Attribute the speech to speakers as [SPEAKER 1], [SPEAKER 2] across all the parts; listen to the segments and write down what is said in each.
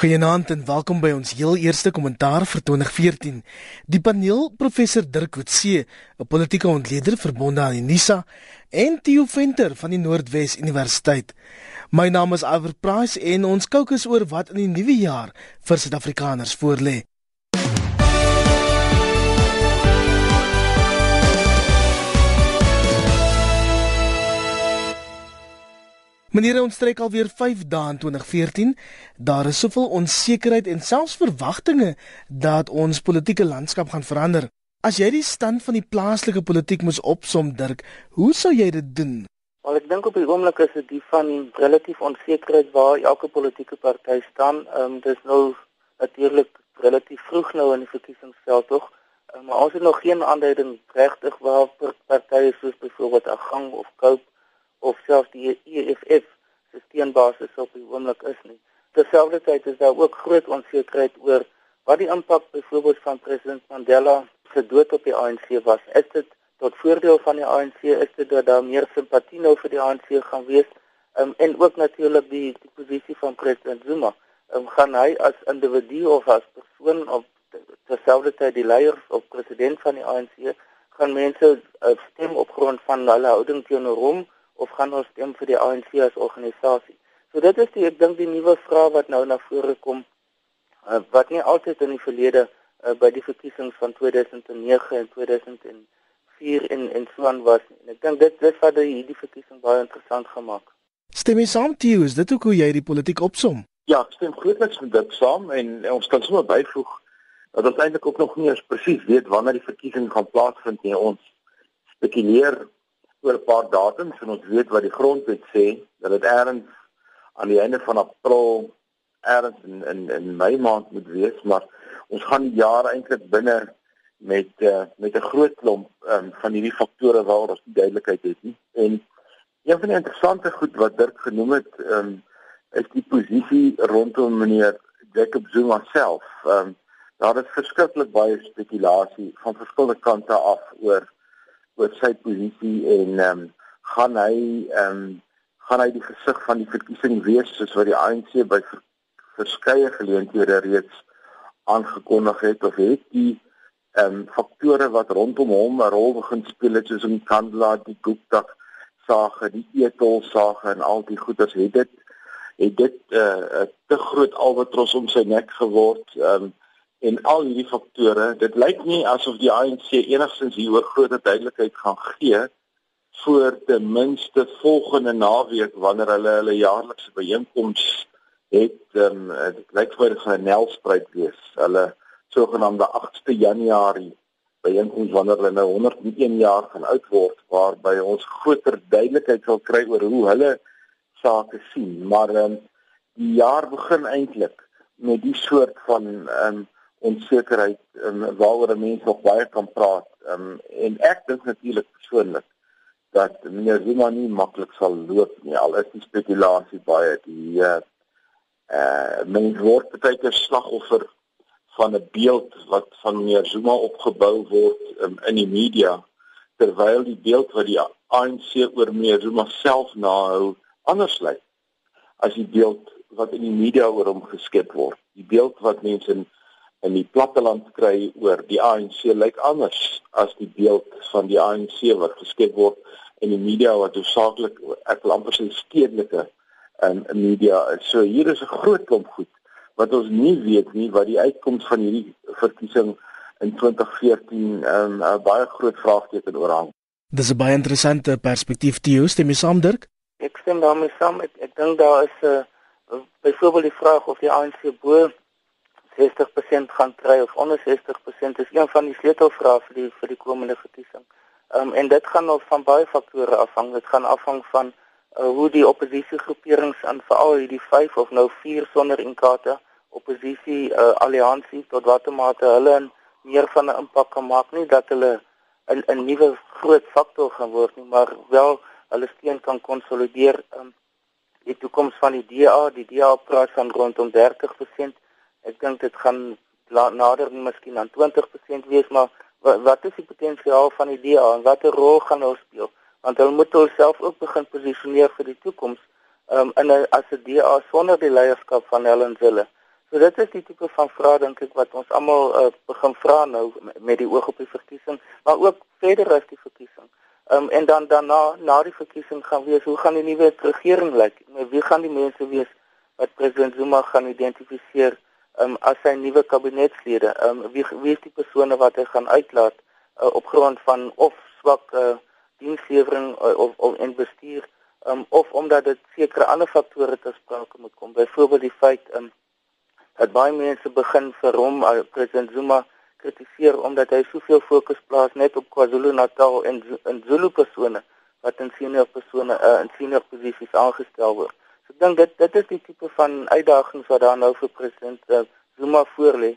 [SPEAKER 1] Goeienaand en welkom by ons heel eerste kommentaar vir 2014. Die paneel professor Dirk Coetzee, 'n politieke ontleder verbonde aan Unisa, en Theo Venter van die Noordwes Universiteit. My naam is Iver Price en ons kookus oor wat in die nuwe jaar vir Suid-Afrikaners voorlê. Meneer ons trek alweer 5 dae in 2014. Daar is soveel onsekerheid en selfs verwagtinge dat ons politieke landskap gaan verander. As jy die stand van die plaaslike politiek moes opsom, Dirk, hoe sou jy dit doen?
[SPEAKER 2] Wel, ek dink op die oomblik is dit die van relatief onsekerheid waar elke politieke party staan. Ehm um, dis nou natuurlik relatief vroeg nou in die verkiesingsveld tog. Um, maar ons het nog geen aanduiding regtig waar partye soos byvoorbeeld Agang of Cope of selfs die EFF se steenbasis op die oomblik is nie. Terselfdertyd is daar ook groot onsekerheid oor wat die impak byvoorbeeld van president Mandela se dood op die ANC was. Is dit tot voordeel van die ANC? Is dit dat daar meer simpatie nou vir die ANC gaan wees? Um, en ook natuurlik die die posisie van president Zuma. Um, gaan hy as individu of as persoon of terselfdertyd die leier of president van die ANC gaan mense uh, stem op grond van hulle houding teenoor hom? Of gaan ons stem vir die ANC as organisasie? So dit is die ek dink die nuwe vraag wat nou na vore kom uh, wat nie altyd in die verlede uh, by die verkiesings van 2009 en 2004 in in Swan was nie. En ek dink dit dit wat die hierdie verkiesing baie interessant gemaak.
[SPEAKER 1] Stem jy saam jou? Is dit ook hoe jy die politiek opsom?
[SPEAKER 3] Ja, ek stem grootliks met dit saam en, en ons kan sommer byvoeg dat ons eintlik ook nog nie eens presies weet wanneer die verkiesing gaan plaasvind nie. Ons spekuleer oor 'n paar datums en ons weet wat die grondwet sê dat dit eers aan die einde van April eers in in in Mei maand moet wees maar ons gaan die jaar eintlik binne met uh, met 'n groot klomp um, van hierdie faktore waar ons nie duidelikheid het nie. En een van die interessante goed wat Dirk genoem het um, is die posisie rondom meneer Jacob Zuma self. Um, daar is verskriklik baie spekulasie van verskillende kante af oor oor sy posisie en ehm um, gaan hy ehm um, gaan hy die gesig van die verkiesing wees soos wat die ANC by ver, verskeie geleenthede reeds aangekondig het? Of het die ehm um, faktore wat rondom hom 'n rol begin speel het soos in Kandla die Gupta sage die Etol sage en al die goeders het dit het dit 'n uh, te groot albatros om sy nek geword? Ehm um, en al hierdie faktore dit lyk nie asof die ANC enigstens hieroor groot duidelikheid gaan gee voor ten minste volgende naweek wanneer hulle hulle jaarlikse byeenkoms het um, dit lyk vir hulle 'n nelspruit wees. Hulle sogenaamde 8ste Januarie byeenkoms wanneer hulle nou 101 jaar gaan oud word waarby ons groter duidelikheid sal kry oor hoe hulle sake sien. Maar um, die jaar begin eintlik met die soort van um, onsekerheid um, waaroor mense nog baie kan praat. Um, en ek dink natuurlik persoonlik dat meneer Zuma nie maklik sal loop nie. Al is die spekulasie baie die uh uh mense word baie keer slagoffer van 'n beeld wat van meneer Zuma opgebou word um, in die media terwyl die beeld wat die ANC oor meneer Zuma self nahou anders lyk as die beeld wat in die media oor hom geskep word. Die beeld wat mense in in die platteland kry oor die ANC lyk anders as die beeld van die ANC wat geskep word in die media wat hoofsaaklik ek wil amper sê stedelike in um, media is. So hier is 'n groot klomp goed wat ons nie weet nie wat die uitkoms van hierdie verkiesing in 2014 'n um, baie groot vraagteken oorhang.
[SPEAKER 1] Dis 'n baie interessante perspektief Theo, stem jy saam Dirk?
[SPEAKER 2] Ek stem daarmee saam. Ek, ek dink daar is 'n uh, byvoorbeeld die vraag of die ANC bo 60% gaan kry of onder 60% is een van die sleutelvrae vir die vir die komende verkiesing. Ehm um, en dit gaan nou van baie faktore afhang. Dit gaan afhang van uh, hoe die oppositiegroeperings aan veral hierdie 5 of nou 4 sonder inkate oppositie uh, alliansie tot watter mate hulle meer van 'n impak kan maak nie dat hulle 'n 'n nuwe groot faktor gaan word nie, maar wel hulle steun kan konsolideer. Ehm um, die toekoms van die DA, die DA praat van rondom 30% Ek dink dit gaan nader miskien aan 20% wees, maar wat, is die potensiaal van die DA en watter rol gaan hulle speel? Want hulle moet hulself ook begin posisioneer vir die toekoms. Um, in 'n as 'n DA sonder die leierskap van Helen Zille. So dit is die tipe van vrae dink ek wat ons almal uh, begin vra nou met die oog op die verkiesing, maar ook verder as die verkiesing. Um, en dan daarna na die verkiesing gaan wees hoe gaan die nuwe regering lyk? Wie gaan die mense wees wat president Zuma gaan identifiseer um, as sy nuwe kabinetslede? Ehm um, wie wie is die persone wat hy gaan uitlaat uh, op grond van of swak uh, dienslewering uh, of of en bestuur um, of omdat dit sekere ander faktore te sprake moet kom. Byvoorbeeld die feit um, dat baie mense begin vir hom uh, president Zuma kritiseer omdat hy soveel fokus plaas net op KwaZulu-Natal en in Zulu persone wat in senior persone uh, in senior posisies aangestel word. So ek dink dit dit is die tipe van uitdagings wat daar nou vir president uh, Zuma voorlê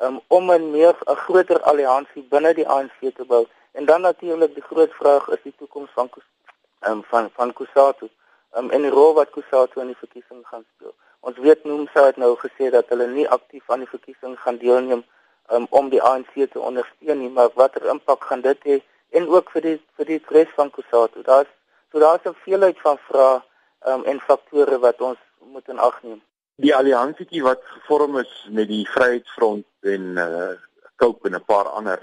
[SPEAKER 2] um, om 'n meer 'n groter alliansie binne die ANC te bou. En dan natuurlik die groot vraag is die toekoms van um, van van Kusatu um, en die rol wat Kusatu in die verkiesing gaan speel. Ons weet Nomsa het nou gesê dat hulle nie aktief aan die verkiesing gaan deelneem um, om die ANC te ondersteun nie, maar watter impak gaan dit hê en ook vir die vir die res van Kusatu. Daar's so daar's 'n veelheid van vrae um, en faktore wat ons moet in ag neem.
[SPEAKER 3] Die alliansie wat gevorm is met die Vryheidsfront en uh Cope en 'n paar ander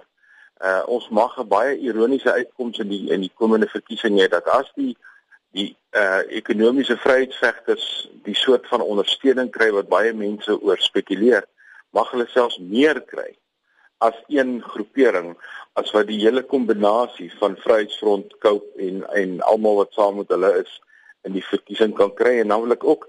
[SPEAKER 3] uh ons mag 'n baie ironiese uitkoms in die in die komende verkiesing hê dat as die die uh ekonomiese vryheidsvegters die soort van ondersteuning kry wat baie mense oor spekuleer, mag hulle selfs meer kry as een groepering as wat die hele kombinasie van Vryheidsfront, Cope en en almal wat saam met hulle is in die verkiesing kan kry en ek ook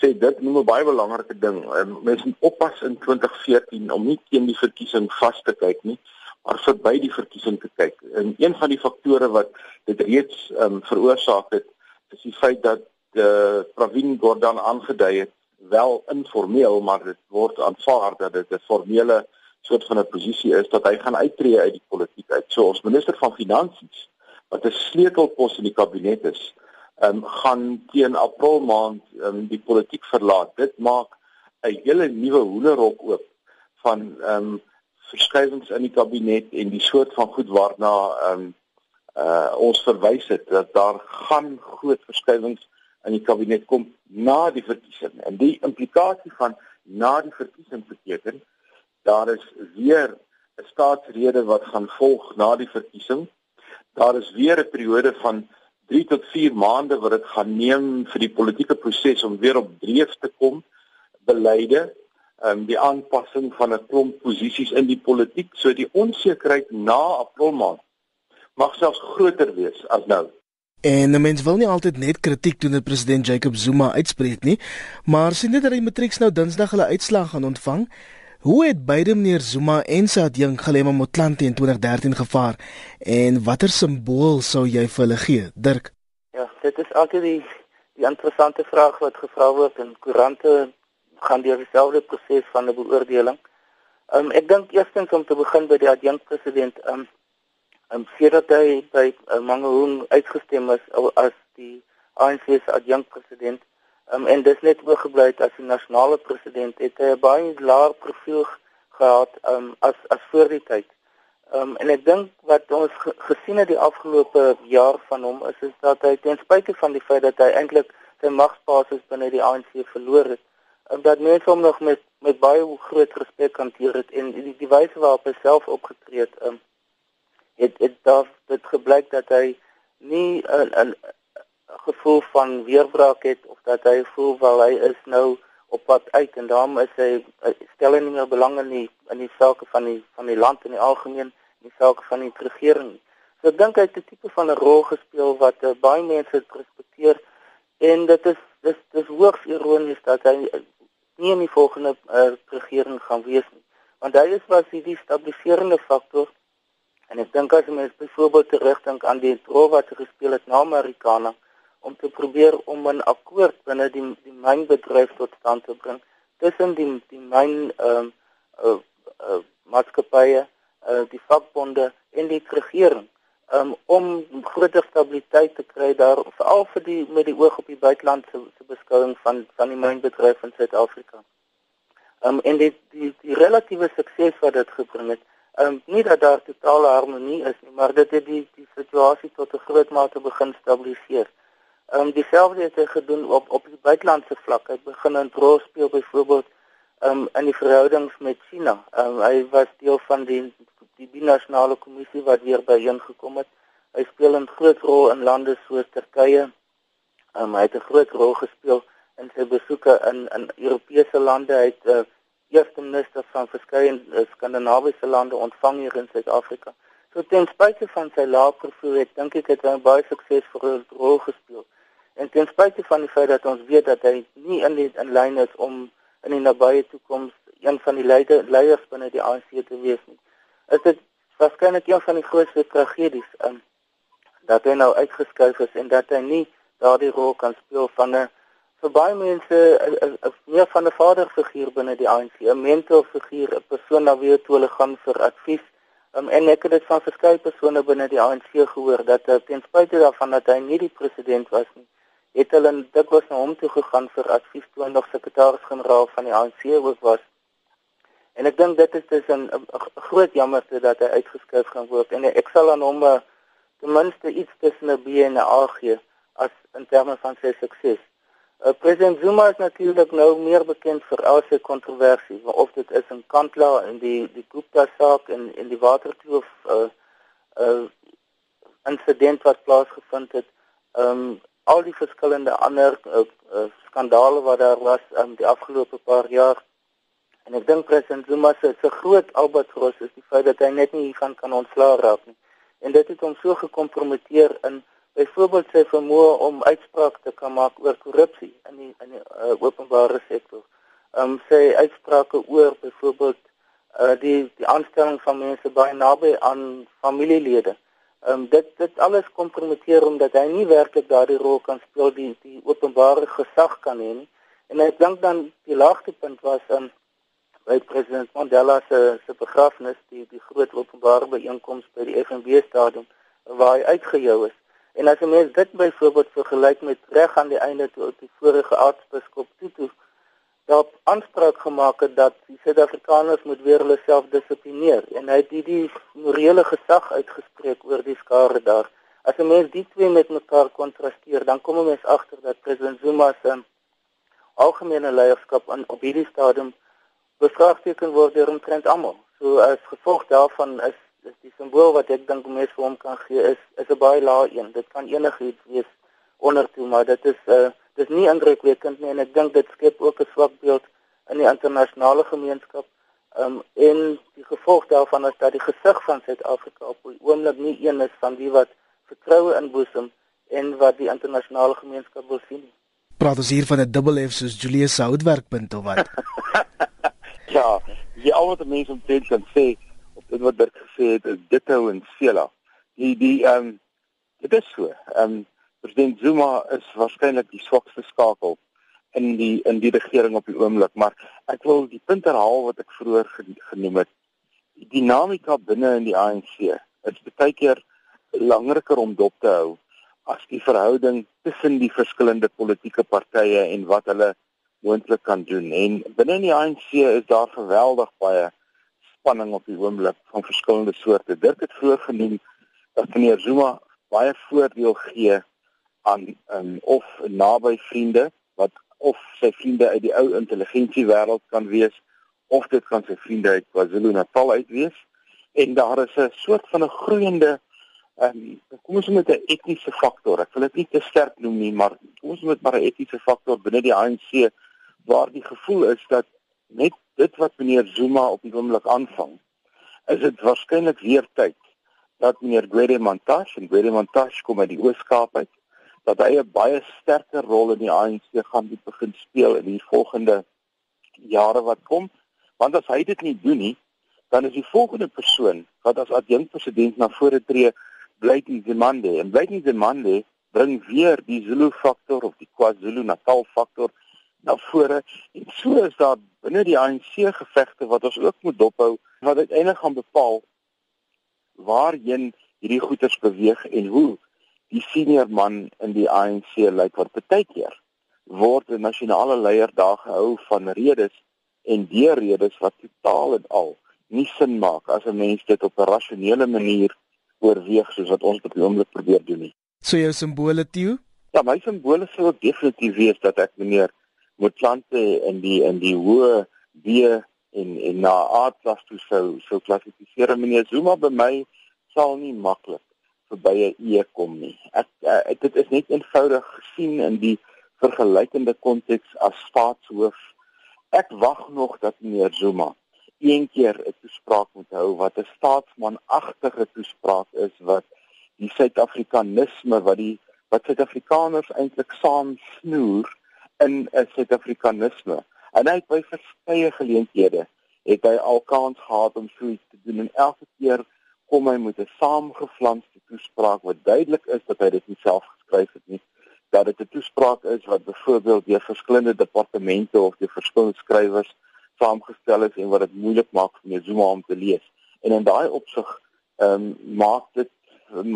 [SPEAKER 3] sê dit noem 'n baie belangrike ding. Um, Mense moet oppas in 2014 om nie teen die verkiesing vas te kyk nie, maar verby die verkiesing te kyk. En een van die faktore wat dit reeds um, veroorsaak het, is die feit dat die uh, Pravin Gordhan aangedui het wel informeel, maar dit word aanvaar dat dit 'n formele soort van 'n posisie is dat hy gaan uittreë uit die politiek uit. So ons minister van finansies wat 'n sleutelpos in die kabinet is, ehm um, gaan teen April maand um, die politiek verlaat. Dit maak 'n hele nuwe hoenderhok oop van ehm um, verskuiwings in die kabinet en die soort van goed waarna ehm um, uh ons verwys het dat daar gaan groot verskuiwings in die kabinet kom na die verkiesing. En die implikasie van na die verkiesing beteken daar is weer 'n staatsrede wat gaan volg na die verkiesing. Daar is weer 'n periode van 3 tot 4 maande wat dit gaan neem vir die politieke proses om weer op dreef te kom beleide um, die aanpassing van 'n klomp posisies in die politiek so die onsekerheid na April maand mag selfs groter wees as nou
[SPEAKER 1] En die mens wil nie altyd net kritiek doen op president Jacob Zuma uitspreek nie, maar sien dit dat hy matrieks nou Dinsdag hulle uitslag gaan ontvang. Hoe het beide meneer Zuma en sy adjunk Galema Motlanthe in 2013 gevaar en watter simbool sou jy vir hulle gee, Dirk?
[SPEAKER 2] Ja, dit is altyd die die interessante vraag wat gevra word en koerante gaan deur dieselfde proses van 'n beoordeling. Um ek dink eerstens om te begin by die adjunk president um um sedert hy by uh, Mangaung uitgestem is as die ANC se adjunk president Um, en dis net oorgebly as die nasionale president het hy 'n baie laer profiel gehad um, as as voor die tyd. Um, en ek dink wat ons gesien het die afgelope jaar van hom is is dat hy ten spyte van die feit dat hy eintlik sy magsbasis binne die ANC verloor het, um, dat mense hom nog met met baie groot respek hanteer het en die, die wyse waarop hy self opgetree het, um, het het daar dit gebleik dat hy nie 'n gevoel van weerbraak het of dat hy voel wel hy is nou op pad uit en daarom is hy stel hy nie meer belang in die in die sake van die van die land in die algemeen in die sake van die regering. So ek dink hy het 'n tipe van 'n rol gespeel wat uh, baie mense respekteer en dit is dis dis hoogs ironies dat hy nie in die volgende uh, regering gaan wees nie. Want hy is was die stabiliserende faktor en ek dink as mens byvoorbeeld terugdink aan die rol wat hy gespeel het na Amerikaner om te probeer om 'n akkoord binne die die mynbedryf tot stand te bring tussen die die myn ehm uh, uh, uh, maatskappye, uh, die vakbonde en die regering um, om groter stabiliteit te kry daar veral vir die met die oog op die buitelandse se beskouing van van die mynbedryf in Suid-Afrika. Ehm um, en dit die, die relatiewe sukses wat dit gebring het, ehm um, nie dat daar totale harmonie is nie, maar dit het die die situasie tot 'n groot mate begin stabiliseer. Ehm um, dieselfde het hy gedoen op op die buitelandse vlak. Hy begin in rol speel byvoorbeeld um, in die verhoudings met China. Um, hy was deel van die die binasionale kommissie wat weer byeengekom het. Hy speel 'n groot rol in lande soos Turkye. Um, hy het 'n groot rol gespeel in sy besoeke in in Europese lande. Hy het uh, eerste minister van verskeie uh, Skandinawiese lande ontvang hier in Suid-Afrika. So ten spyte van sy lae profiel, ek dink ek het hy 'n baie suksesvolle rol gespeel. En ten spyte van die feit dat ons weet dat hy nie in die, in lyn is om in die nabye toekoms een van die leier, leiers binne die ANC te wees nie. Is dit waarskynlik een van die grootste tragedies um, dat hy nou uitgeskuif is en dat hy nie daardie rol kan speel van 'n vir baie mense 'n meer van 'n vaderfiguur binne die ANC, 'n mentorfiguur, 'n persoon na wie hulle gaan vir advies. Um, en ek het dit van verskeie persone binne die ANC gehoor dat uh, ten spyte daarvan dat hy nie die president was nie, het hulle dikwels na hom toe gegaan vir advies toe hy nog sekretaris-generaal van die ANC ook was. En ek dink dit is dus 'n groot jammerte dat hy uitgeskuif gaan word en ek sal aan hom uh, ten minste iets tussen 'n B en 'n A gee as in terme van sy sukses. Uh, President Zuma is natuurlik nou meer bekend vir al sy kontroversie, of dit is in Kantla en die die Gupta saak en en die waterkloof uh uh insident wat plaasgevind het. Um al die verskillende ander uh, uh, skandale wat daar was um die afgelope paar jaar. En ek dink President Zuma se se groot albatros is die feit dat hy net nie hiervan kan ontslaa raak nie. En dit het hom so gekompromiteer in byvoorbeeld sy vermoë om uitsprake te kan maak oor korrupsie in die in die uh, openbare sektor. Ehm um, sy uitsprake oor byvoorbeeld uh, die die aanstelling van mense baie naby aan familielede. Ehm um, dit dit alles kompromiteer omdat hy nie werklik daardie rol kan speel die die openbare gesag kan hê nie. En ek dink dan die laagtepunt was aan um, by president Mandela se se begrafnis die die groot openbare byeenkoms by die FNB stadion waar hy uitgejou is. En as 'n mens dit byvoorbeeld vergelyk met reg aan die einde toe die vorige aartsbiskop Tutu daarop aanspraak gemaak het dat die Suid-Afrikaners moet weer hulle self dissiplineer en hy het die, die morele gesag uitgespreek oor die skare daar. As 'n mens die twee met mekaar kontrasteer, dan kom 'n mens agter dat president Zuma se algemene leierskap aan op hierdie stadium bevraagteken word deur omtrent almal. So as gevolg daarvan is dis die simbool wat ek dink mense vir hom kan gee is is 'n baie lae een. Dit kan enigiets wees onder toe, maar dit is 'n uh, dis nie indrukwekkend nie en ek dink dit skep ook 'n swak beeld in die internasionale gemeenskap. Um en die gevolg daarvan is dat die gesig van Suid-Afrika op die oomblik nie een is van die wat vertroue inboesem en wat die internasionale gemeenskap wil sien.
[SPEAKER 1] Praat ons hier van 'n dubbel F soos Julius Houtwerkpunt of wat?
[SPEAKER 3] ja, jy al wat mense omtrent kan sê dit wat Dirk gesê het is dit hou in Sela. Die die ehm um, dit is so. Ehm um, president Zuma is waarskynlik die swakste skakel in die in die regering op die oomblik, maar ek wil die punt herhaal wat ek vroeër genoem het. Die dinamika binne in die ANC is baie keer belangriker om dop te hou as die verhouding tussen die verskillende politieke partye en wat hulle moontlik kan doen. En binne in die ANC is daar geweldig baie spanning op die oomblik van verskillende soorte. Dit het vroeër genoem dat meneer Zuma baie voordeel gee aan um, of naby vriende wat of sy vriende uit die ou intelligensie wêreld kan wees of dit kan sy vriende uit KwaZulu-Natal uit wees en daar is 'n soort van 'n groeiende um, kom ons met 'n etiese faktor. Ek wil dit nie te sterk noem nie, maar kom ons met maar 'n etiese faktor binne die ANC waar die gevoel is dat net dit wat meneer Zuma op die oomblik aanvang, is dit waarskynlik weer tyd dat meneer Gwede Mantashe en Gwede Mantashe kom uit die Oos-Kaap uit dat hy 'n baie sterker rol in die ANC gaan begin speel in die volgende jare wat kom. Want as hy dit nie doen nie, dan is die volgende persoon wat as adjunkpresident na vore tree, Blakey Zimande. En Blakey Zimande bring weer die Zulu faktor of die KwaZulu-Natal faktor na vore en so is daar binne die ANC gevegte wat ons ook moet dophou wat uiteindelik gaan bepaal waarheen hierdie goeters beweeg en hoe die senior man in die ANC lyk wat baie keer word 'n nasionale leier daar gehou van redes en die redes wat totaal en al nie sin maak as 'n mens dit op 'n rasionele manier oorweeg soos wat ons op die oomblik probeer doen nie.
[SPEAKER 1] So jou simbole Theo?
[SPEAKER 3] Ja, my simbole sou definitief wees dat ek meneer moet plante in die in die hoë B en en na A-klas toe sou sou klassifiseer. Meneer Zuma by my sal nie maklik verby 'n E kom nie. Ek, ek dit is net eenvoudig gesien in die vergelykende konteks as staatshoof. Ek wag nog dat meneer Zuma een keer 'n toespraak moet hou wat 'n staatsmanagtige toespraak is wat die Suid-Afrikanisme wat die wat Suid-Afrikaners eintlik saam snoer in 'n Suid-Afrikanisme. En hy het by verskeie geleenthede het hy al kans gehad om so iets te doen en elke keer kom hy met 'n saamgeflanste toespraak wat duidelik is dat hy dit nie self geskryf het nie dat dit 'n toespraak is wat byvoorbeeld deur verskillende departemente of deur verskillende skrywers saamgestel is en wat dit moeilik maak vir my Zuma om te lees. En in daai opsig ehm um, maak dit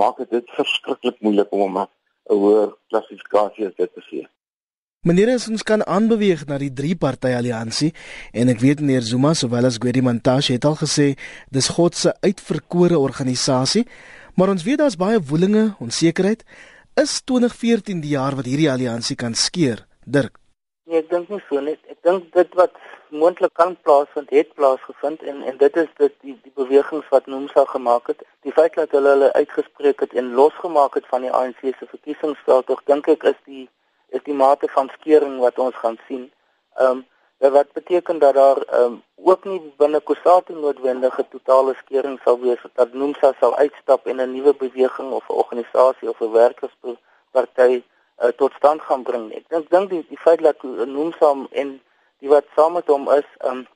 [SPEAKER 3] maak dit verskriklik moeilik om hom 'n hoër klassifikasie as dit te gee.
[SPEAKER 1] Meneer ons kan aanbeweeg na die drie party alliansie en ek weet meneer Zuma sowel as Gwedi Mantashe het al gesê dis God se uitverkore organisasie, maar ons weet daar's baie woelinge, onsekerheid. Is 2014 die jaar wat hierdie alliansie kan skeer? Dirk.
[SPEAKER 2] Nee, ek dink nie so nie. Ek dink dit wat moontlik kan plaasvind het plaasgevind en en dit is dit die die bewegings wat Nomsa gemaak het die feit dat hulle hulle uitgespreek het en losgemaak het van die ANC se verkiesingsveld tog dink ek is die is die mate van skering wat ons gaan sien. Ehm um, wat beteken dat daar ehm um, ook nie binne Kusatu noodwendige totale skering sal wees dat Nomsa sal uitstap en 'n nuwe beweging of 'n organisasie of 'n werkersparty uh, tot stand gaan bring. Ek dink dink die, die feit dat Nomsa en die wat saam met hom is, um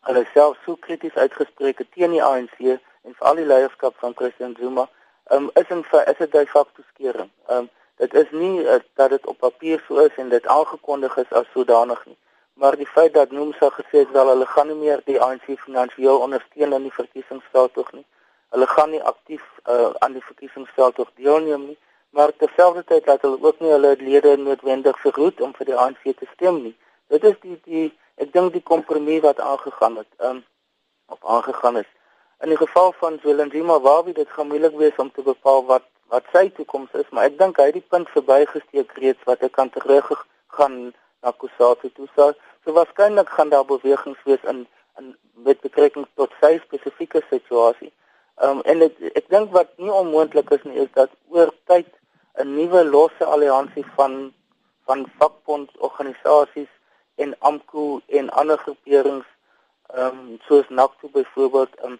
[SPEAKER 2] hulle self so krities uitgespreek het teen die ANC en vir al die leierskap van president Zuma, um is in is dit 'n fakto skering. Um dit is nie uh, dat dit op papier so is en dit aangekondig is as sodanig nie, maar die feit dat Nomsa gesê het wel hulle gaan nie meer die ANC finansiëel ondersteun in die verkiesingsveld tog nie. Hulle gaan nie aktief uh, aan die verkiesingsveld tog deelneem nie, maar terselfdertyd dat hulle ook nie hulle lede noodwendig vergoed om vir die ANC te stem nie. Dit is die die ek dink die kompromie wat aangegaan het um op aangegaan is in die geval van Zwelindima Wawi dit gaan moeilik wees om te bepaal wat wat sy toekoms is maar ek dink hy het die punt verbygesteek reeds wat hy kan terug gaan na Kusatu toe so, so waarskynlik gaan daar bewegings wees in in met betrekking tot sy spesifieke situasie. Um en ek ek dink wat nie onmoontlik is nie is dat oor tyd 'n nuwe losse alliansie van van vakbondsorganisasies en AMKU en ander groeperings ehm um, soos NAKTO byvoorbeeld um,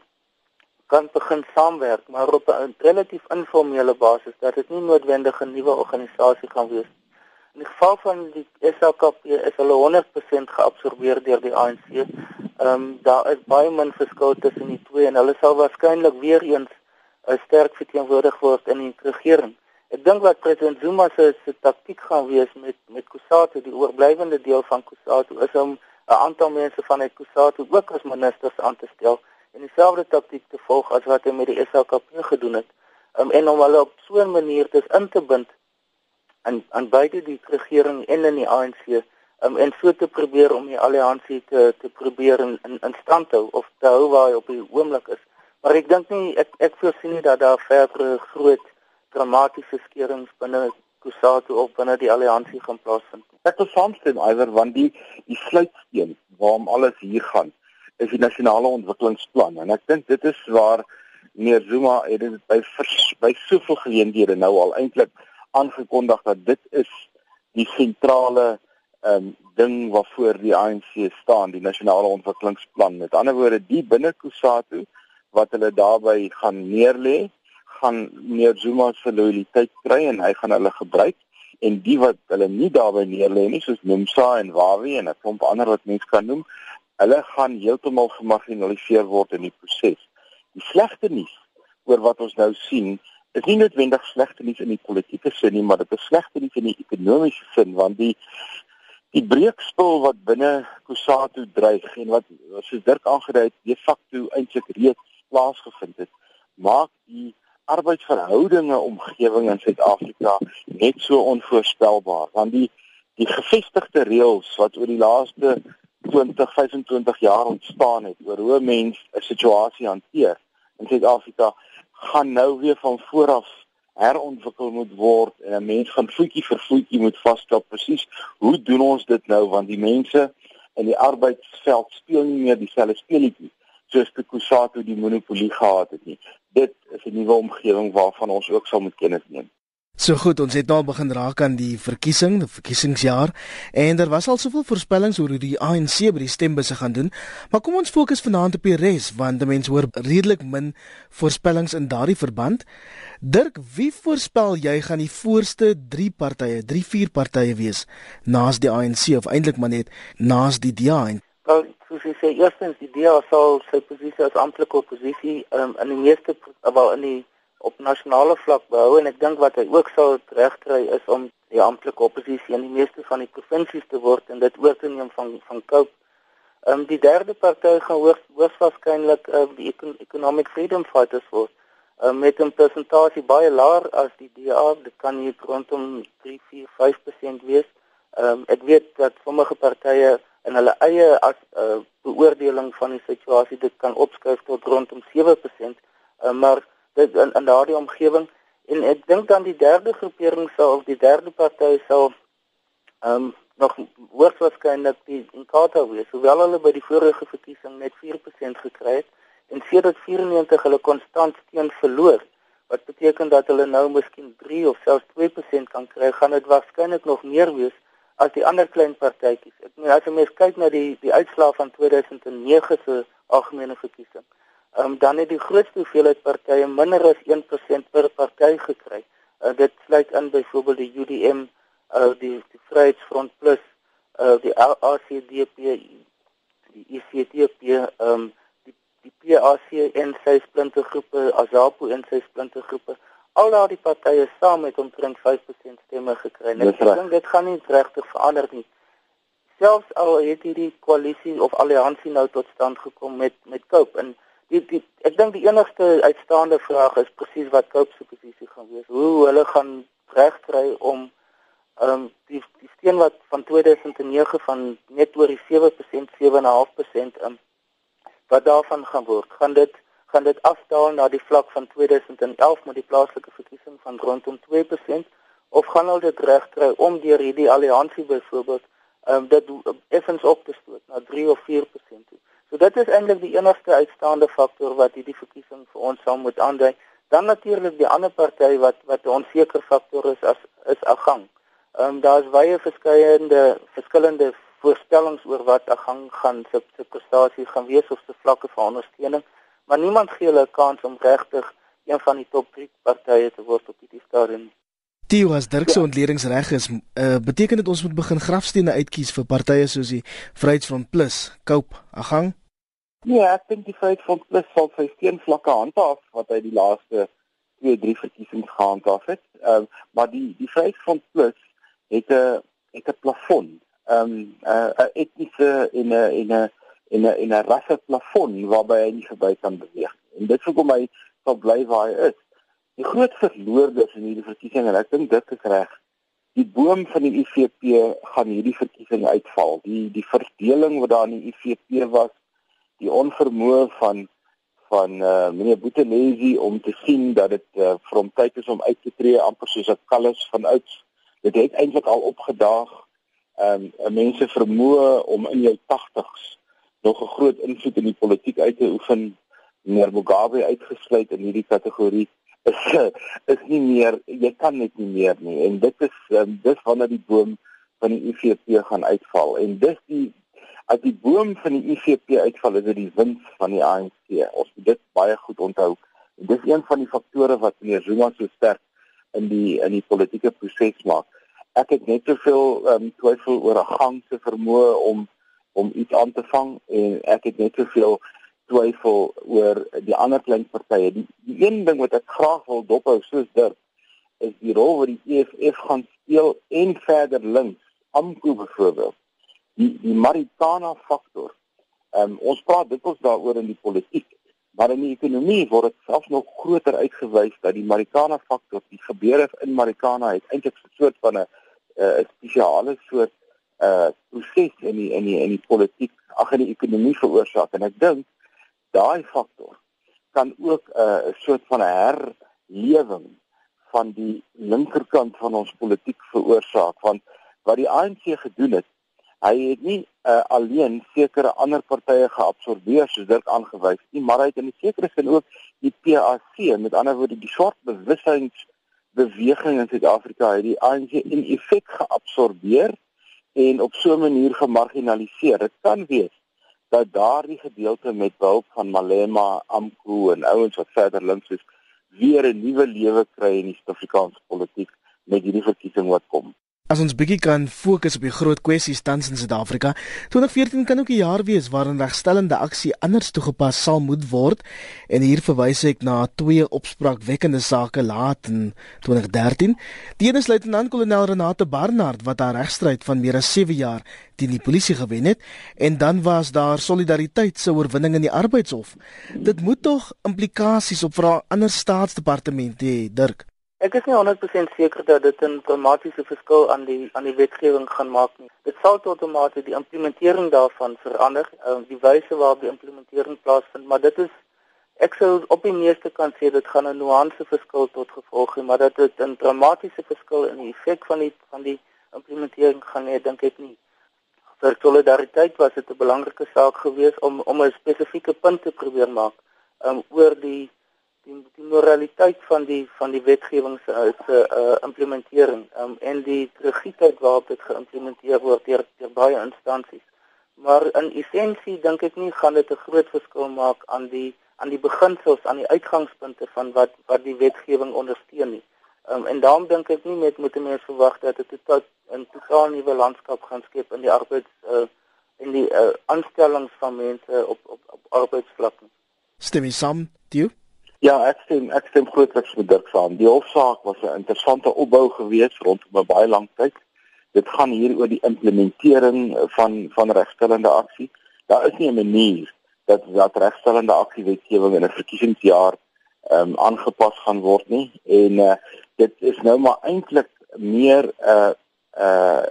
[SPEAKER 2] kan begin saamwerk maar op 'n relatief informele basis dat dit nie noodwendig 'n nuwe organisasie gaan wees. In die geval van die SAKP is hulle 100% geabsorbeer deur die ANC. Ehm um, daar is baie min verskil tussen die twee en hulle sal waarskynlik weer eens 'n sterk verteenwoordig word in die regering. Ek dink wat president Zuma se se taktik gaan wees met met Kusatu, die oorblywende deel van Kusatu, is om 'n aantal mense van uit Kusatu ook as ministers aan te stel en dieselfde taktik te volg as wat hy met die SAKP gedoen het. Um, en om hulle op so 'n manier dus in te bind aan aan beide die regering en in die ANC um, en so te probeer om die alliansie te te probeer in, in in stand hou of te hou waar hy op die oomblik is. Maar ek dink nie ek ek voorsien nie dat daar verdere groot dramatiese skerings binne Kusatu of binne die alliansie gaan plaasvind.
[SPEAKER 3] Ek wil saamstem iwer want die die sluitsteen waarom alles hier gaan is die nasionale ontwikkelingsplan en ek dink dit is waar meneer Zuma het dit by vers, by soveel geleenthede nou al eintlik aangekondig dat dit is die sentrale ehm um, ding waarvoor die ANC staan, die nasionale ontwikkelingsplan. Met ander woorde, die binne Kusatu wat hulle daarby gaan neerlê gaan meneer Zuma se loyaliteit kry en hy gaan hulle gebruik en die wat hulle nie daarby neerlê nie soos Nomsa en Wawi en 'n klomp ander wat mense kan noem, hulle gaan heeltemal gemarginaliseer word in die proses. Die slegte nuus oor wat ons nou sien is nie noodwendig slegte nuus in die politieke sin nie, maar dit is slegte nuus in die ekonomiese sin want die die breekspil wat binne Kusatu dreig en wat soos Dirk aangedui het, de facto eintlik reeds plaasgevind het, maak die arbeidsverhoudinge omgewing in Suid-Afrika net so onvoorspelbaar want die die gevestigde reëls wat oor die laaste 20 25 jaar ontstaan het oor hoe mense 'n situasie hanteer in Suid-Afrika gaan nou weer van vooraf herontwikkel moet word en 'n mens gaan voetjie vir voetjie moet vasstel presies hoe doen ons dit nou want die mense in die arbeidsveld speel nie meer dieselfde speletjie soos te Kusatu die monopolie gehad het nie. Dit is 'n nuwe omgewing waarvan ons ook sal moet kennis neem.
[SPEAKER 1] So goed, ons het nou begin raak aan die verkiesing, die verkiesingsjaar en daar was al soveel voorspellings oor hoe die ANC by die stembusse gaan doen. Maar kom ons fokus vanaand op die res want mense hoor redelik min voorspellings in daardie verband. Dirk, wie voorspel jy gaan die voorste 3 partye, 3 4 partye wees naas die ANC of eintlik maar net naas die DA?
[SPEAKER 2] Wel, soos jy sê, eerstens die DA sal sy posisie as amptelike oppositie um, in die meeste wel in die op nasionale vlak behou en ek dink wat hy ook sal regkry is om die amptelike oppositie in die meeste van die provinsies te word en dit oor te neem van van Cope. Ehm um, die derde party gaan hoogs hoogs waarskynlik uh, die Econ Economic Freedom Fighters word uh, met 'n persentasie baie laer as die DA, dit kan hier rondom 3, 4, 5% wees. Ehm um, ek weet dat sommige partye in hulle eie as uh, beoordeling van die situasie dit kan opskuif tot rondom 7%, uh, maar dit in, in daardie omgewing. En ek dink dan die derde groepering sal of die derde party sal ehm um, nog hoogs waarskynlik die Inkatha wees hoewel hulle by die vorige verkiesing net 4% gekry het en sedert 94 hulle konstant steun verloor wat beteken dat hulle nou miskien 3 of selfs 2% kan kry gaan dit waarskynlik nog meer wees as die ander klein partytjies ek meen as jy mens kyk na die die uitslae van 2009 se algemene verkiesing um, dan het die grootste hoeveelheid partye minder as 1% per party gekry. Uh, dit sluit in byvoorbeeld die UDM, uh, die, die Vryheidsfront Plus, uh, die ACDP, die ICTP, e um, die die PAC en sy splintergroepe, AZAPO en sy splintergroepe. Al daardie partye saam het omtrent 5% stemme gekry. Ek dink dit gaan nie regtig verander nie. Selfs al het hierdie koalisie of alliansie nou tot stand gekom met met Cope en die, die ek dink die enigste uitstaande vraag is presies wat Cope se posisie gaan wees. Hoe hulle gaan regkry om ehm um, die die steen wat van 2009 van net oor die 7% 7.5% um, wat daarvan gaan word. Gaan dit gaan dit afdaal na die vlak van 2011 met die plaaslike verkiesing van rondom 2% of gaan hulle dit regkry om deur hierdie alliansie byvoorbeeld ehm um, dit effens op te stoot na 3 of 4% toe. So dit is eintlik die enigste uitstaande faktor wat hierdie verkiesing vir ons sal moet aandui. Dan natuurlik die ander party wat wat 'n onseker faktor is as is Agang. Ehm um, daar's baie verskeiende verskillende voorstellings oor wat Agang gaan se se prestasie gaan wees of se vlakke van ondersteuning, maar niemand gee hulle 'n kans om regtig een van die top 3 partye te word op hierdie stadium.
[SPEAKER 1] Tio as Dirk se ja. ontledingsreg is, uh, beteken dit ons moet begin grafstene uitkies vir partye soos die Vryheidsfront Plus, Cope, Agang.
[SPEAKER 3] Ja, ek dink die feit van plus sal sy steenvlakke handhaaf wat hy die laaste 2, 3 verkiesings gehandhaaf het. Ehm um, maar die die feit van plus het 'n het 'n plafon. Ehm um, 'n etniese en 'n en 'n en 'n en 'n rasse plafon waarby hy nie verby kan beweeg. En dit hoekom hy sal bly waar hy is. Die groot verloorders in hierdie verkiesing en ek dink dit is reg. Die boom van die IFP gaan hierdie verkiesing uitval. Die die verdeling wat daar in die IFP was die onvermoë van van eh uh, meneer Boetenesi om te sien dat dit eh uh, vir hom tyd is om uit te tree amper soos 'n kalles van ouds. Dit het eintlik al opgedaag. Ehm um, mense vermoë om in jou 80's nog 'n groot invloed in die politiek uit te oefen. Meneer Mugabe uitgesluit in hierdie kategorie is is nie meer jy kan net nie meer nie en dit is um, dis wanneer die boom van die IFP gaan uitval en dis die as die boom van die IFP uitval is dit die wind van die ANC. Ons moet dit baie goed onthou. En dis een van die faktore wat meneer Zuma so sterk in die in die politieke proses maak. Ek het net soveel ehm um, twyfel oor 'n gang se vermoë om om iets aan te vang en ek het net soveel twyfel oor die ander klein partye. Die, die een ding wat ek graag wil dophou soos dit is die rol wat die EFF gaan speel en verder links, AMKU byvoorbeeld die die Marikana faktor. Ehm um, ons praat dikwels daaroor in die politiek, maar in die ekonomie word dit selfs nog groter uitgewys dat die Marikana faktor, die gebeure in Marikana het eintlik 'n soort van 'n 'n spesiale soort uh proses in die in die in die politiek, ag in die ekonomie veroorsaak en ek dink daai faktor kan ook 'n uh, soort van 'n herlewing van die linkerkant van ons politiek veroorsaak want wat die ANC gedoen het Hy het nie uh, alleen sekere ander partye geabsorbeer soos dit aangewys nie, maar hy het in 'n sekere sin ook die PAC, met ander woorde die swart bewussynsbeweging in Suid-Afrika, hy die ANC in effek geabsorbeer en op so 'n manier gemarginaliseer. Dit kan wees dat daardie gedeelte met behulp van Malema, Amko en ouens wat verder links is, weer 'n nuwe lewe kry in die Suid-Afrikaanse politiek met hierdie verkiesing wat kom.
[SPEAKER 1] As ons bietjie kan fokus op die groot kwessies tans in Suid-Afrika, 2014 kan ook 'n jaar wees waarin regstellende aksie anders toegepas sal moet word en hier verwys ek na twee opspraakwekkende sake laat in 2013. Die een is luitenant-kolonel Renate Barnard wat haar regstryd van meer as 7 jaar teen die polisie gewen het en dan was daar solidariteit se oorwinning in die arbeidshof. Dit moet tog implikasies op vir ander staatsdepartemente hê, Dirk.
[SPEAKER 2] Ek is nie 100% seker dat dit 'n dramatiese verskil aan die aan die wetgewing gaan maak nie. Dit sal tot outomaties die implementering daarvan verander, uh, die wyse waarop die implementering plaasvind, maar dit is ek sou op die meeste kan sê dit gaan 'n nuance verskil tot gevolg hê, maar dat dit 'n dramatiese verskil in die effek van die van die implementering gaan hê, dink ek nie. Vir solidariteit was dit 'n belangrike saak geweest om om 'n spesifieke punt te probeer maak um, oor die die die moraliteit van die van die wetgewing se se uh, implementering um, en die rigiditeit waarop dit geïmplementeer word deur deur baie instansies. Maar in essensie dink ek nie gaan dit 'n groot verskil maak aan die aan die beginsels, aan die uitgangspunte van wat wat die wetgewing ondersteun nie. Um, en daarom dink ek nie met moet mense verwag dat dit tot 'n totaal nuwe landskap gaan skep in die arbeids uh, in die uh, aanstellings van mense op op op arbeidsvlak.
[SPEAKER 1] Stem jy saam, Dio?
[SPEAKER 3] Ja, ek stem ek stem grootliks met Dirk saam. Die hofsaak was 'n interessante opbou geweest rondom 'n baie lang tyd. Dit gaan hier oor die implementering van van regstellende aksie. Daar is nie 'n manier dat dat regstellende aksie wetgewing in 'n verkiesingsjaar ehm um, aangepas gaan word nie en uh, dit is nou maar eintlik meer 'n uh, uh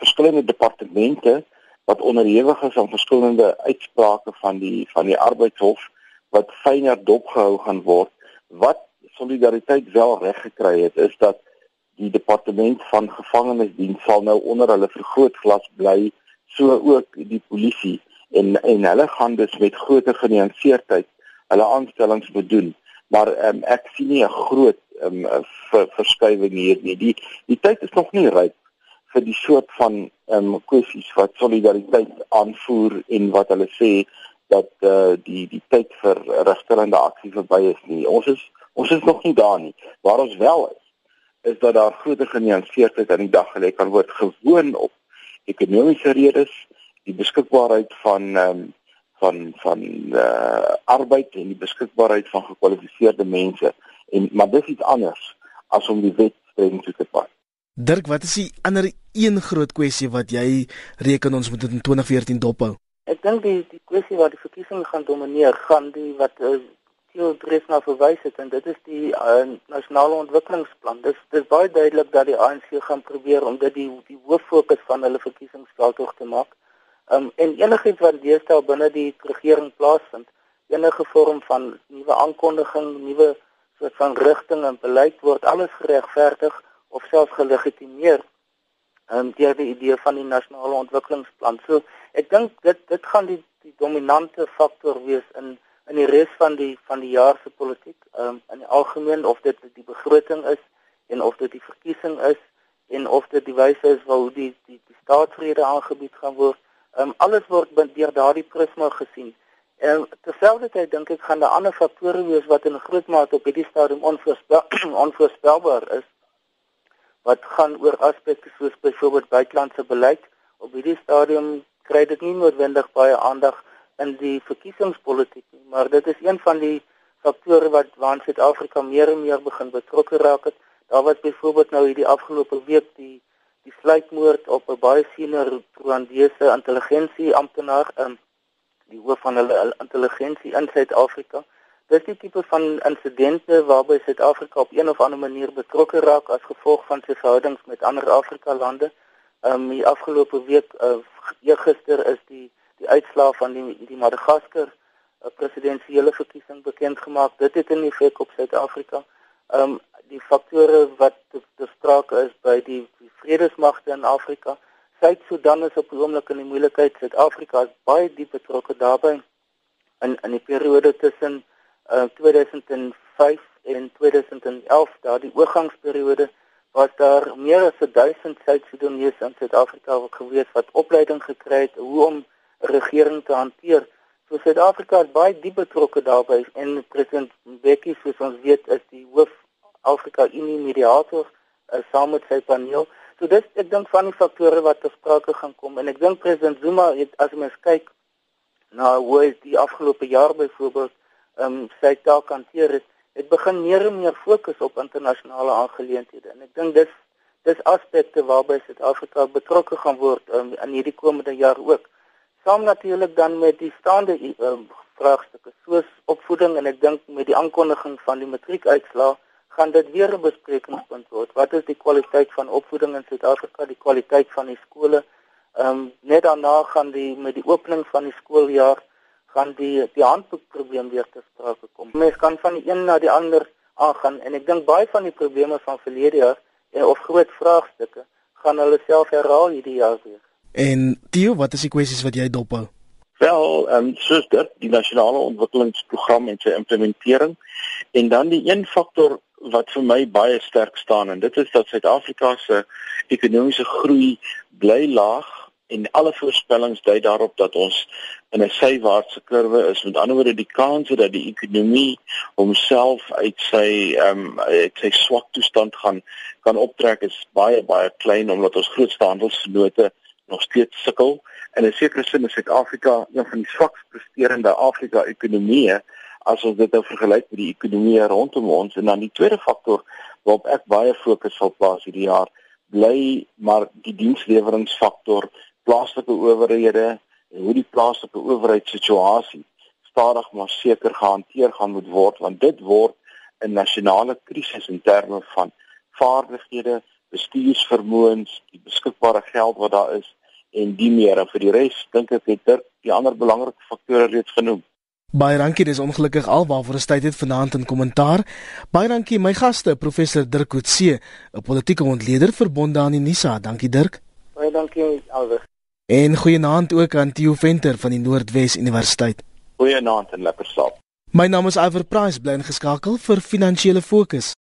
[SPEAKER 3] verskillende departemente wat onderhewig is aan verskillende uitsprake van die van die arbeidshof wat fyner dopgehou gaan word. Wat solidariteit wel reg gekry het is dat die departement van gevangenisdiens sal nou onder hulle vergrootglas bly, so ook die polisie en en hulle gaan dus met groter genuanceerdheid hulle aanstellings bedoel. Maar um, ek sien nie 'n groot um, ver, verskywing hier nie. Die die tyd is nog nie ryp vir die soort van um, kwessies wat solidariteit aanvoer en wat hulle sê dat uh, die die tyd vir regstellende aksie verby is nie. Ons is ons is nog nie daar nie. Waar ons wel is, is dat daar groter genuanceerdheid aan die dag gelê kan word gewoon op ekonomiese redes, die beskikbaarheid van ehm um, van van uh, arbeid en die beskikbaarheid van gekwalifiseerde mense en maar dis iets anders as om die wet streng te pas.
[SPEAKER 1] Dirk, wat is die ander een groot kwessie wat jy reken ons moet in 2014 dophou?
[SPEAKER 2] Ek dink die die kwessie waar die verkiesing gaan domineer, gaan die wat uh, Theo Dresna verwys het en dit is die uh, nasionale ontwikkelingsplan. Dis dis baie duidelik dat die ANC gaan probeer om dit die die hoof fokus van hulle verkiesingsveldtog te maak. Um en enigiets wat deesdae binne die regering plaasvind, enige vorm van nuwe aankondiging, nuwe soort van rigting en beleid word alles geregverdig of selfs gelegitimeer um, deur die idee van die nasionale ontwikkelingsplan. So ek dink dit dit gaan die die dominante faktor wees in in die res van die van die jaar se politiek. Ehm um, in die algemeen of dit die begroting is en of dit die verkiesing is en of dit die wyse is waar die die die staatsrede aangebied gaan word. Ehm um, alles word deur daardie prisma gesien. En terselfdertyd dink ek gaan daar ander faktore wees wat in groot mate op hierdie stadium onvoorspel, onvoorspelbaar is wat gaan oor aspekte soos byvoorbeeld buitelandse beleid. Op hierdie stadium kry dit nie noodwendig baie aandag in die verkiesingspolitiek nie, maar dit is een van die faktore wat waan Suid-Afrika meer en meer begin betrokke raak het. Daar was byvoorbeeld nou hierdie afgelope week die die sluitmoord op 'n baie senior Rwandese intelligensie amptenaar in die hoof van hulle intelligensie in Suid-Afrika. Dis die tipe van insidente waarby Suid-Afrika op een of ander manier betrokke raak as gevolg van sy verhoudings met ander Afrika lande. Ehm um, die afgelope week uh, eergister is die die uitslae van die die Madagaskar uh, presidentsiële verkiesing bekend gemaak. Dit het 'n effek op Suid-Afrika. Ehm um, die faktore wat te, te sprake is by die, die vredesmagte in Afrika Suid-Sudan is op die oomblik in die moeilikheid. Suid-Afrika is baie diep betrokke daarbey in in die periode tussen uh, 2005 en 2011, daardie oorgangsperiode was daar meer as 1000 Suid-Sudanese in Suid-Afrika gewees wat opleiding gekry het hoe om 'n regering te hanteer. So Suid-Afrika is baie diep betrokke daarbey en president Mbeki soos ons weet is die hoof Afrika Unie mediator uh, saam met sy paneel. So dit ek dink van die faktore wat ter sprake gaan kom en ek dink president Zuma het as mens kyk na hoe hy die afgelope jaar byvoorbeeld ehm um, sy taak hanteer het, het begin meer en meer fokus op internasionale aangeleenthede en ek dink dis dis aspekte waarby Suid-Afrika betrokke gaan word um, in hierdie komende jaar ook. Saam natuurlik dan met die staande um, vraagstukke soos opvoeding en ek dink met die aankondiging van die matriekuitslae gaan dit weer 'n besprekingspunt word. Wat is die kwaliteit van opvoeding in Suid-Afrika, die kwaliteit van die skole? Ehm um, net daarna gaan die met die opening van die skooljaar gaan die die handboekprobleem weer te sprake kom. Mens kan van die een na die ander aangaan en ek dink baie van die probleme van verlede jaar en of groot vraagstukke gaan hulle self herhaal hierdie jaar weer.
[SPEAKER 1] En Theo, wat is die kwessies wat jy dophou?
[SPEAKER 3] Wel, ehm um, soos dit die nasionale ontwikkelingsprogram en sy implementering en dan die een faktor wat vir my baie sterk staan en dit is dat Suid-Afrika se ekonomiese groei bly laag en alle voorspellings dui daarop dat ons in 'n sywaartse kurwe is. Met ander woorde, die kans dat die ekonomie homself uit sy ehm um, uit sy swak toestand gaan kan optrek is baie baie klein omdat ons grootste handelsvennote nog steeds sukkel. In 'n sekere sin is Suid-Afrika een van die swakst presterende Afrika-ekonomieë as ons dit nou vergelyk met die ekonomie rondom ons en dan die tweede faktor waarop ek baie fokus sal plaas hierdie jaar bly maar die diensleweringsfaktor plaaslike owerhede en hoe die plaaslike owerheidssituasie stadig maar seker gehanteer gaan moet word want dit word 'n nasionale krisis in terme van vaardighede, bestuursvermoëns, die beskikbare geld wat daar is en die meer en vir die res dink ek het dit die ander belangrike faktore reeds genoem.
[SPEAKER 1] Baie dankie, dis ongelukkig alwaar ons tyd het vanaand in kommentaar. Baie dankie my gaste, professor Dirk Coetzee, 'n politieke ontleder verbonde aan die NISA. Dankie Dirk.
[SPEAKER 2] Baie dankie Alwes.
[SPEAKER 1] En goeienaand ook aan Theo Venter van die Noordwes Universiteit.
[SPEAKER 3] Goeienaand en lekker slaap.
[SPEAKER 1] My naam is Iver Price, bly ingeskakel vir finansiële fokus.